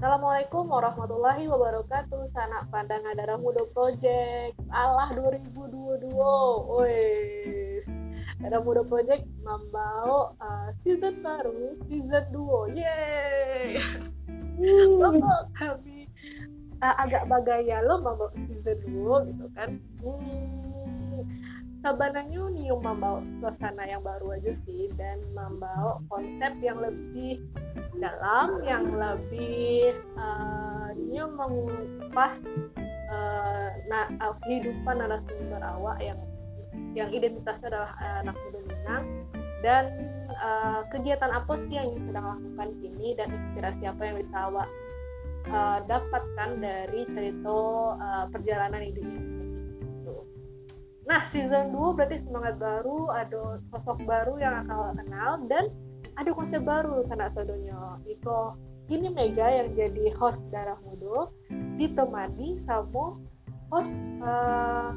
Assalamualaikum warahmatullahi wabarakatuh. Sanak pandangan darah muda project. Allah 2022. Woi. Darah muda project membawa uh, season baru, season 2. Yeay. Bapak kami uh, agak bagaya lo membawa season 2 gitu kan. Hmm, sebenarnya nih membawa suasana yang baru aja sih dan membawa konsep yang lebih dalam yang lebih uh, mengupas uh, nah kehidupan narasumber awak yang yang identitasnya adalah uh, anak muda Minang. Dan uh, kegiatan apa sih yang sedang lakukan kini dan inspirasi apa yang bisa awak uh, dapatkan dari cerita uh, perjalanan hidup ini. Nah, season 2 berarti semangat baru, ada sosok baru yang akan kenal dan ada konsep baru karena sodonya. Iko ini Mega yang jadi host darah muda ditemani sama host uh,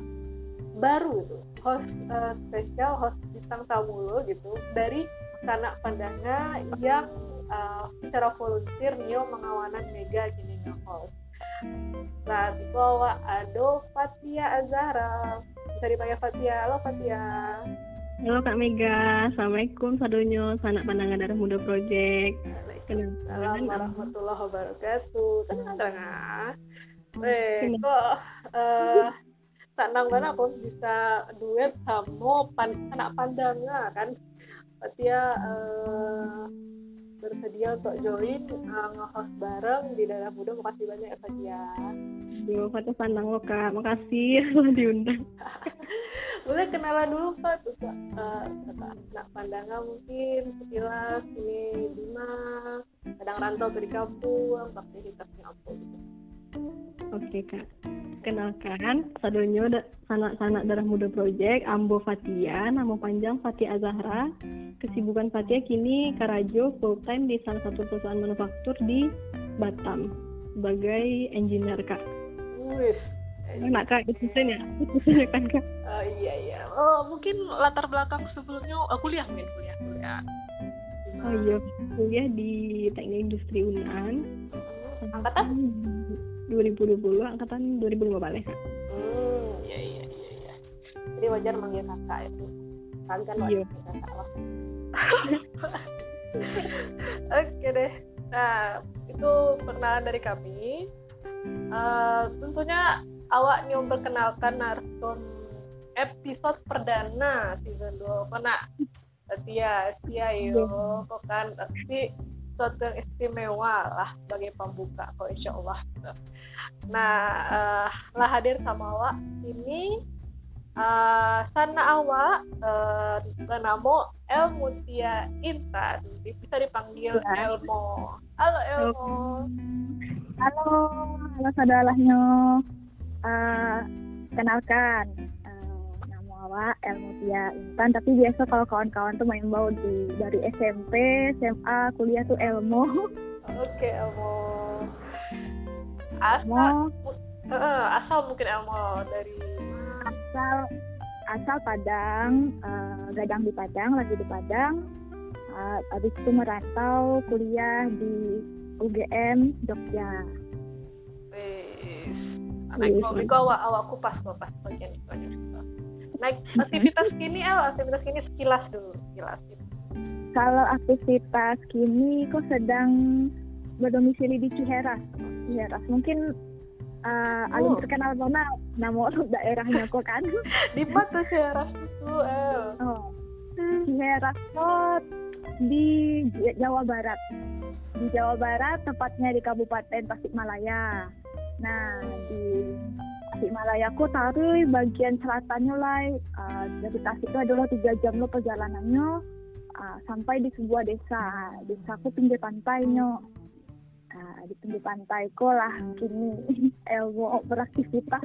baru itu host uh, spesial host bintang tamu lo gitu dari sanak pandanga yang uh, secara volunteer Nio mengawanan Mega gini host saat itu awak ada Fatia Azhara bisa dipanggil Fatia halo Fatia Halo Kak Mega, Assalamualaikum Sadonyo, sanak pandangan darah muda project. Assalamualaikum warahmatullahi wabarakatuh. Tenang tenang. Eh, kok uh, senang banget aku bisa duet sama pan anak pandangan kan. Fatia uh, bersedia untuk join uh, nge-host bareng di darah muda. Makasih banyak ya Fatia. Yo, Fatia pandang lo Kak, makasih telah diundang. boleh kenalan dulu pak tuh uh, anak pandangan mungkin sekilas ini Bima kadang rantau dari kampung aktivitasnya apa gitu Oke kak, kenalkan Sadonyo sanak-sanak darah muda project Ambo Fatia, nama panjang Fatia Azahra. Kesibukan Fatia kini Karajo full time di salah satu perusahaan manufaktur di Batam sebagai engineer kak. Wih, enak kak khususnya ya? Kan kak? Uh, iya iya. Oh mungkin latar belakang sebelumnya oh, kuliah mungkin kuliah kuliah. Oh iya kuliah di teknik industri unan. Angkatan 2020 angkatan 2015 kak hmm iya iya iya iya. Jadi wajar manggil kakak itu kalian iya. wajar kakak Oke deh. Nah, itu perkenalan dari kami. Uh, tentunya awak nih memperkenalkan narsum episode perdana season 2 karena Tia Tia yo. Kok kan? Tapi sesuatu yang istimewa lah sebagai pembuka kok insya Allah. Nah uh, lah hadir sama awak ini uh, sana awak uh, bernama Elmo Tia Intan. Bisa dipanggil ya. Elmo. Halo Elmo. Halo. Halo saudaranya uh, kenalkan awak Elmutia Intan. Tapi biasa kalau kawan-kawan tuh main bau di dari SMP SMA kuliah tuh Elmo oke Elmo asal uh, asal mungkin Elmo dari asal asal Padang uh, gadang di Padang lagi di Padang. Uh, habis itu merantau kuliah di UGM Jogja. Naik mobil kau awak awak kupas kupas bagian itu naik aktivitas kini el. Aktivitas kini sekilas dulu sekilas. Kalau aktivitas kini kok sedang berdomisili di Ciheras. Ciheras. Mungkin uh, oh. alun terkenal mana nama daerahnya kok kan. Di mana Ciheras itu el? Oh. Ciheras kok di Jawa Barat. Di Jawa Barat tepatnya di Kabupaten Tasikmalaya. Nah, di Tasikmalayaku taruh bagian selatannya lah. Uh, dari Tasik itu adalah tiga jam lo perjalanannya uh, sampai di sebuah desa. Desaku pinggir pantainya. Uh, di pinggir pantai kok lah kini Elmo beraktivitas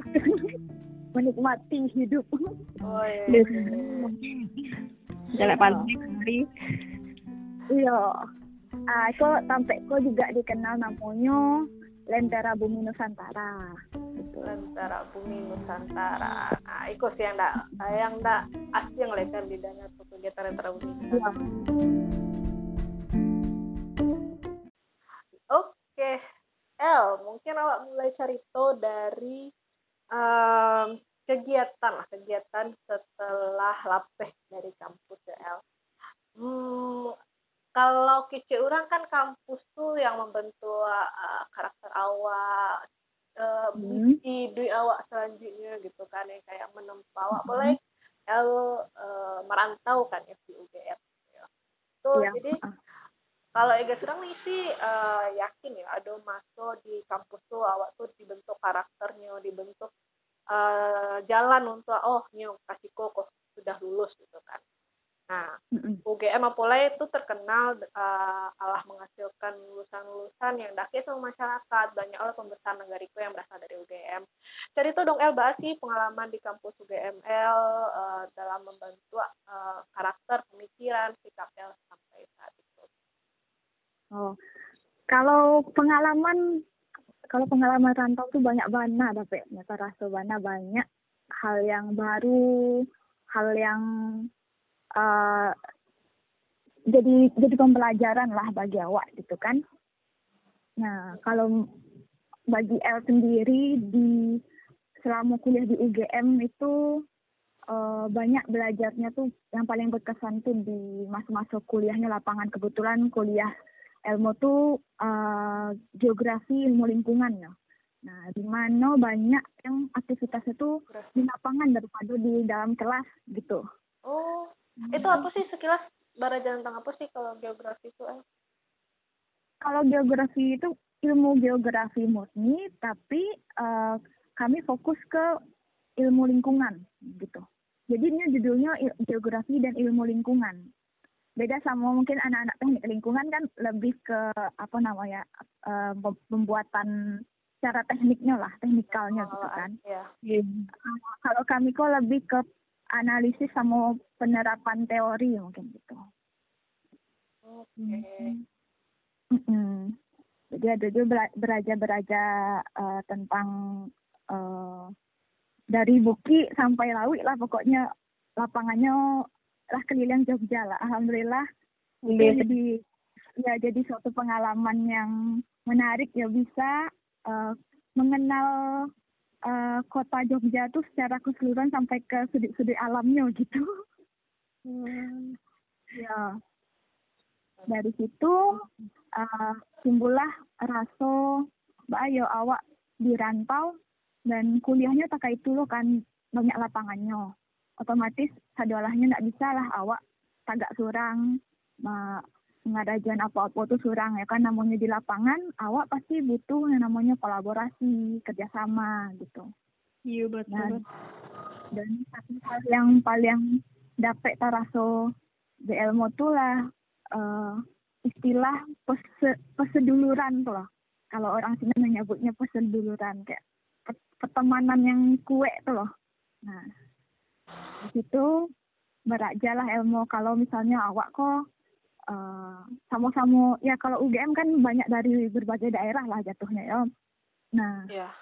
menikmati hidup. Oh iya. Jalan pantai Iya. Ah, kok sampai kok juga dikenal namanya Lentera Bumi Nusantara. Gitu. Lentera Bumi Nusantara. Nah, itu sih yang enggak yang enggak asing lecer di dana kegiatan Lentera Bumi Nusantara. Ya. Oke. mulai cerita dari um, kegiatan lah kegiatan setelah lapeh dari kampus ya El. Hmm, kalau kece orang kan kampus tuh yang membentuk uh, karakter awak uh, hmm. di awak selanjutnya gitu kan yang kayak menempa awak hmm. boleh El uh, merantau kan ya di UGM ya. Tuh ya. jadi uh. kalau Ega serang nih sih uh, yakin ya ada masuk di kampus tuh awak tuh dibentuk karakternya dibentuk uh, jalan untuk oh nyo kasih kok sudah lulus gitu kan nah. UGM Apolai itu terkenal uh, Allah menghasilkan lulusan-lulusan yang daki sama masyarakat. Banyak oleh pembesar negariku yang berasal dari UGM cerita dong El sih pengalaman di kampus UGML uh, dalam membantu uh, karakter pemikiran sikap El sampai saat itu. Oh kalau pengalaman kalau pengalaman rantau tuh banyak banget tapi rasa banyak banyak. Hal yang baru hal yang uh, jadi jadi pembelajaran lah bagi awak gitu kan nah kalau bagi L sendiri di selama kuliah di UGM itu uh, banyak belajarnya tuh yang paling berkesan tuh di masa-masa kuliahnya lapangan kebetulan kuliah ilmu tuh uh, geografi ilmu lingkungan ya. Nah, di mana banyak yang aktivitasnya tuh di lapangan daripada di dalam kelas gitu. Oh, hmm. itu apa sih sekilas barajan tentang apa sih kalau geografi itu? Eh? Kalau geografi itu ilmu geografi murni, tapi uh, kami fokus ke ilmu lingkungan gitu. Jadi ini judulnya geografi dan ilmu lingkungan beda sama mungkin anak-anak teknik lingkungan kan lebih ke apa namanya uh, pembuatan cara tekniknya lah teknikalnya gitu oh, kan ya. uh, kalau kami kok lebih ke analisis sama penerapan teori mungkin gitu. Oke. Okay. mm -hmm. jadi ada juga beraja-beraja uh, tentang uh, dari Buki sampai Lawi lah pokoknya. Lapangannya lah keliling Jogja lah alhamdulillah. Ya, jadi ya jadi suatu pengalaman yang menarik ya bisa uh, mengenal uh, kota Jogja tuh secara keseluruhan sampai ke sudut-sudut alamnya gitu. Hmm. ya. Dari situ uh, timbullah raso bayo awak dirantau dan kuliahnya tak itu loh kan banyak lapangannya. Otomatis sadolahnya nggak bisa lah awak tagak surang mengadakan apa-apa tuh surang ya. Kan namanya di lapangan awak pasti butuh yang namanya kolaborasi kerjasama gitu. Iya betul dan, dan satu hal yang paling dapat taraso di ilmu tuh lah uh, istilah pese, peseduluran tuh lah. Kalau orang sini menyebutnya peseduluran kayak pertemanan yang kue tuh loh. Nah di situ berajalah ilmu. Kalau misalnya awak kok uh, sama-sama ya kalau UGM kan banyak dari berbagai daerah lah jatuhnya ya. Nah yeah.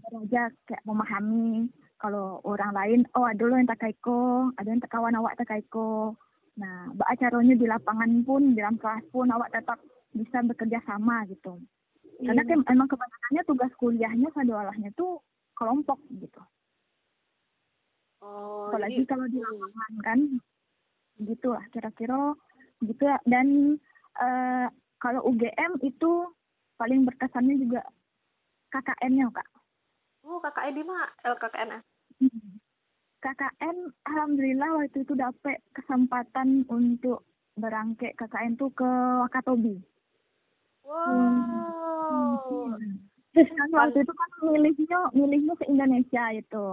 beraja kayak memahami kalau orang lain oh ada lo yang tak kaiko ada yang kawan awak tak kaiko. Nah acaranya di lapangan pun di dalam kelas pun awak tetap bisa bekerja sama gitu. Karena yeah. emang kebanyakannya tugas kuliahnya sadolahnya tuh kelompok gitu. Oh, apalagi jadi... kalau di lapangan kan gitulah kira-kira gitu ya. Dan uh, kalau UGM itu paling berkesannya juga KKN-nya kak. Oh KKN di mana? LKKN hmm. KKN alhamdulillah waktu itu dapet kesempatan untuk berangkat KKN tuh ke Wakatobi. Wow. Hmm. Terus kan waktu itu kan milihnya milihnya se Indonesia itu.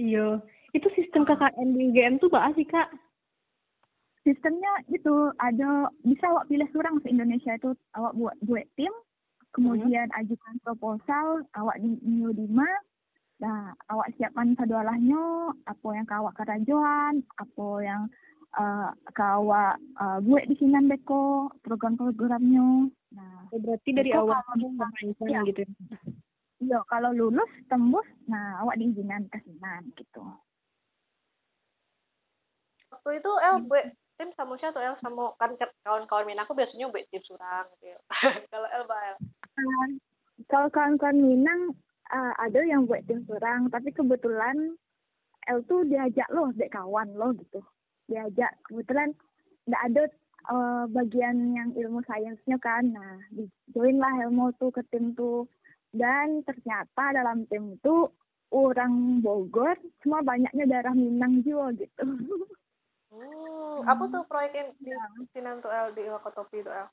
Iya. Itu sistem KKN di UGM tuh apa sih kak? Sistemnya itu ada bisa awak pilih surang se Indonesia itu awak buat buat tim, kemudian hmm. ajukan proposal, awak di new Dima, nah awak siapkan sadolahnya, apa yang kawak kerajaan, apa yang uh, kawak uh, buat di sini beko program-programnya. Nah, oh, berarti dari awal ya. gitu. Iya, kalau lulus tembus, nah awak diizinkan ke sini gitu waktu itu El hmm. Tim sama siapa atau El sama kan kawan-kawan min aku biasanya buat tim surang gitu ya. kalau El? El kalau kawan-kawan Minang uh, ada yang buat tim surang tapi kebetulan L tuh diajak loh dek kawan loh gitu. Diajak kebetulan nggak ada uh, bagian yang ilmu sainsnya kan. Nah di join lah ilmu tuh ke tim tuh. Dan ternyata dalam tim itu orang Bogor cuma banyaknya darah Minang juga gitu hmm, apa tuh proyek yang di Sinan tuh L di Wakatobi itu L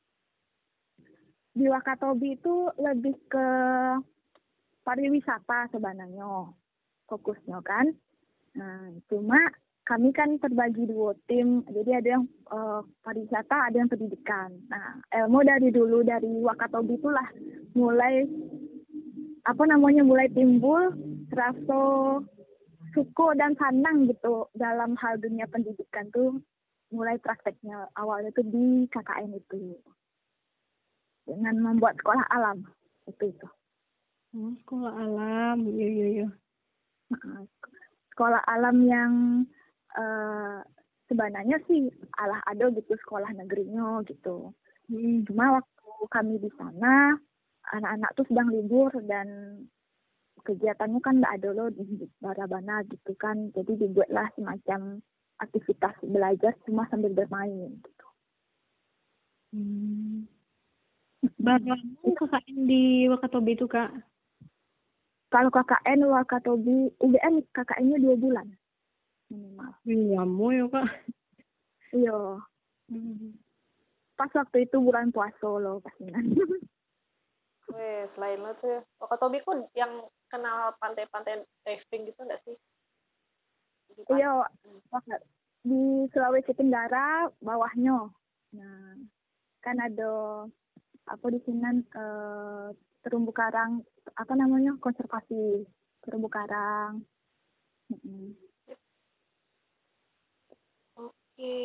di Wakatobi itu lebih ke pariwisata sebenarnya fokusnya kan. Nah, cuma kami kan terbagi dua tim, jadi ada yang uh, pariwisata, ada yang pendidikan. Nah, ilmu dari dulu dari Wakatobi itulah mulai apa namanya mulai timbul rasa suku dan sanang gitu dalam hal dunia pendidikan tuh mulai prakteknya awalnya tuh di KKN itu dengan membuat sekolah alam itu itu. Oh, sekolah alam, iya iya iya. Sekolah alam yang uh, sebenarnya sih alah ada gitu sekolah negerinya gitu. Hmm. Cuma waktu kami di sana anak-anak tuh sedang libur dan kegiatannya kan ada loh di bara-bana gitu kan. Jadi dibuatlah semacam aktivitas belajar cuma sambil bermain gitu. Hmm. Baru KKN di Wakatobi itu kak? Kalau KKN Wakatobi UGM KKN-nya dua bulan minimal. Iya, mau ya kak. Iya. Hmm. Pas waktu itu bulan puasa loh pastinya. Weh, selain lo tuh, Wakatobi pun yang kenal pantai-pantai rafting gitu enggak sih? Iya, di Sulawesi Tenggara bawahnya. Nah, kan ada apa di sini uh, terumbu karang apa namanya konservasi terumbu karang. Oke,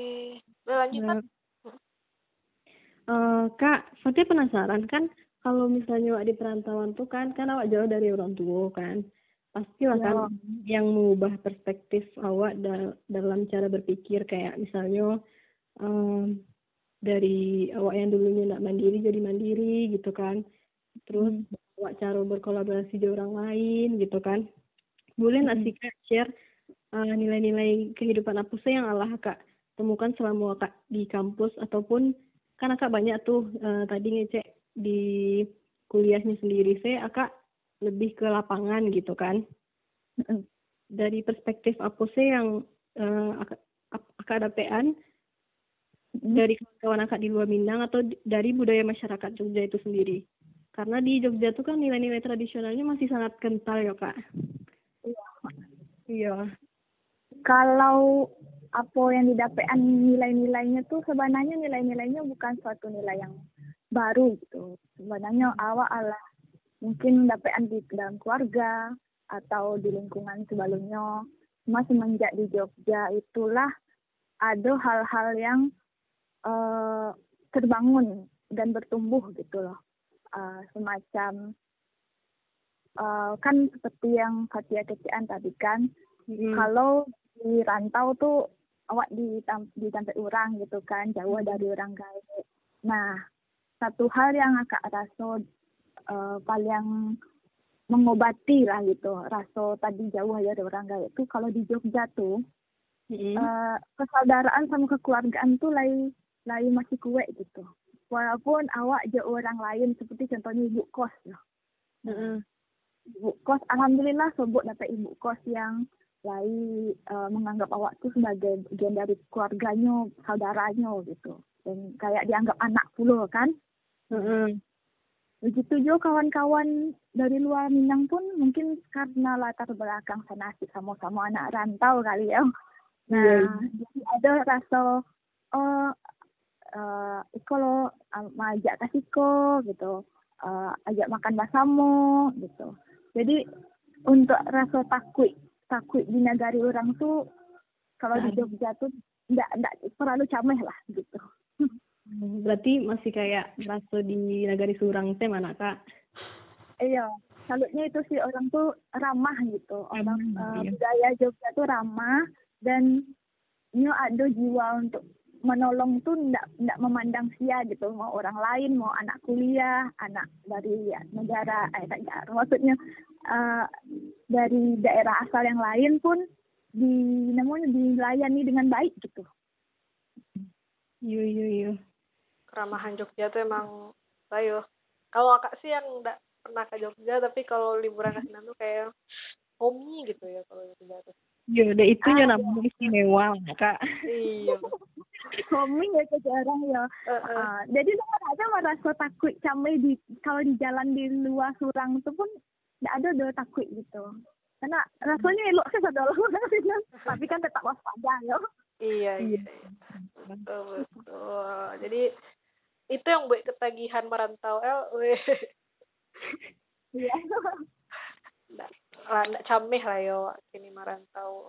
lanjut kan? Uh, Kak, saya penasaran kan kalau misalnya awak di perantauan tuh kan kan awak jauh dari orang tua kan. Pasti lah kan ya. yang mengubah perspektif awak da dalam cara berpikir. Kayak misalnya um, dari awak yang dulunya nak mandiri jadi mandiri gitu kan. Terus hmm. awak cara berkolaborasi dengan orang lain gitu kan. Boleh nggak sih kak share uh, nilai-nilai kehidupan apa sih yang Allah kak temukan selama kak di kampus ataupun kan kak banyak tuh uh, tadi ngecek di kuliahnya sendiri saya akak lebih ke lapangan gitu kan dari perspektif apa sih yang uh, akak, akak dapean dari kawan-kawan akak di luar Minang atau dari budaya masyarakat Jogja itu sendiri karena di Jogja tuh kan nilai-nilai tradisionalnya masih sangat kental ya kak. Iya. Iya. Kalau apa yang didapatkan nilai-nilainya tuh sebenarnya nilai-nilainya bukan suatu nilai yang baru gitu. Sebenarnya awal ala mungkin dapatkan di dalam keluarga atau di lingkungan sebelumnya. Cuma semenjak di Jogja itulah ada hal-hal yang uh, terbangun dan bertumbuh gitu loh uh, semacam uh, kan seperti yang Fatia kecian tadi kan hmm. kalau di rantau tuh awak di di tempat orang gitu kan jauh hmm. dari orang kaya nah satu hal yang agak rasa uh, paling mengobati lah gitu rasa tadi jauh dari orang kaya itu kalau di Jogja tuh hmm. uh, kesaudaraan sama kekeluargaan tuh lain lain masih kue gitu walaupun awak je orang lain seperti contohnya ibu kos loh. Mm-hmm. Ibu kos, alhamdulillah sebut dapat ibu kos yang lain uh, menganggap awak tuh sebagai bagian dari keluarganya, saudaranya gitu. Dan kayak dianggap anak pula kan. Mm-hmm. Begitu juga kawan-kawan dari luar Minang pun mungkin karena latar belakang sana sama-sama anak rantau kali ya. Nah, yeah. jadi ada rasa oh uh, iko lo uh, ajak kasihko gitu uh, ajak makan basamo gitu jadi untuk rasa takut takut di negari orang tuh kalau di Jogja tuh enggak enggak terlalu cameh lah gitu berarti masih kayak rasa di negari surang teh mana kak? Iya salutnya itu sih orang tuh ramah gitu. Orang uh, budaya Jogja tuh ramah dan nyo ada jiwa untuk menolong tuh ndak ndak memandang sia gitu. Mau orang lain mau anak kuliah anak dari ya, negara eh negara maksudnya uh, dari daerah asal yang lain pun di namanya dilayani dengan baik gitu. Iya iya iya. Keramahan Jogja tuh emang ayo. Kalau kakak sih yang nggak pernah ke Jogja tapi kalau liburan ke sana tuh kayak homey gitu ya kalau Jogja tuh. Iya, udah itu ah, namanya istimewa, Kak. Iya. Homey ya jarang ya. Uh, uh. Uh, jadi sama aja merasa takut camai di kalau di jalan di luar surang itu pun tidak ada do takut gitu. Karena rasanya elok sih tapi kan tetap waspada ya. Iya, iya. iya. Betul, betul. Jadi itu yang buat ketagihan merantau el. Iya. Nggak nggak cameh lah yo kini merantau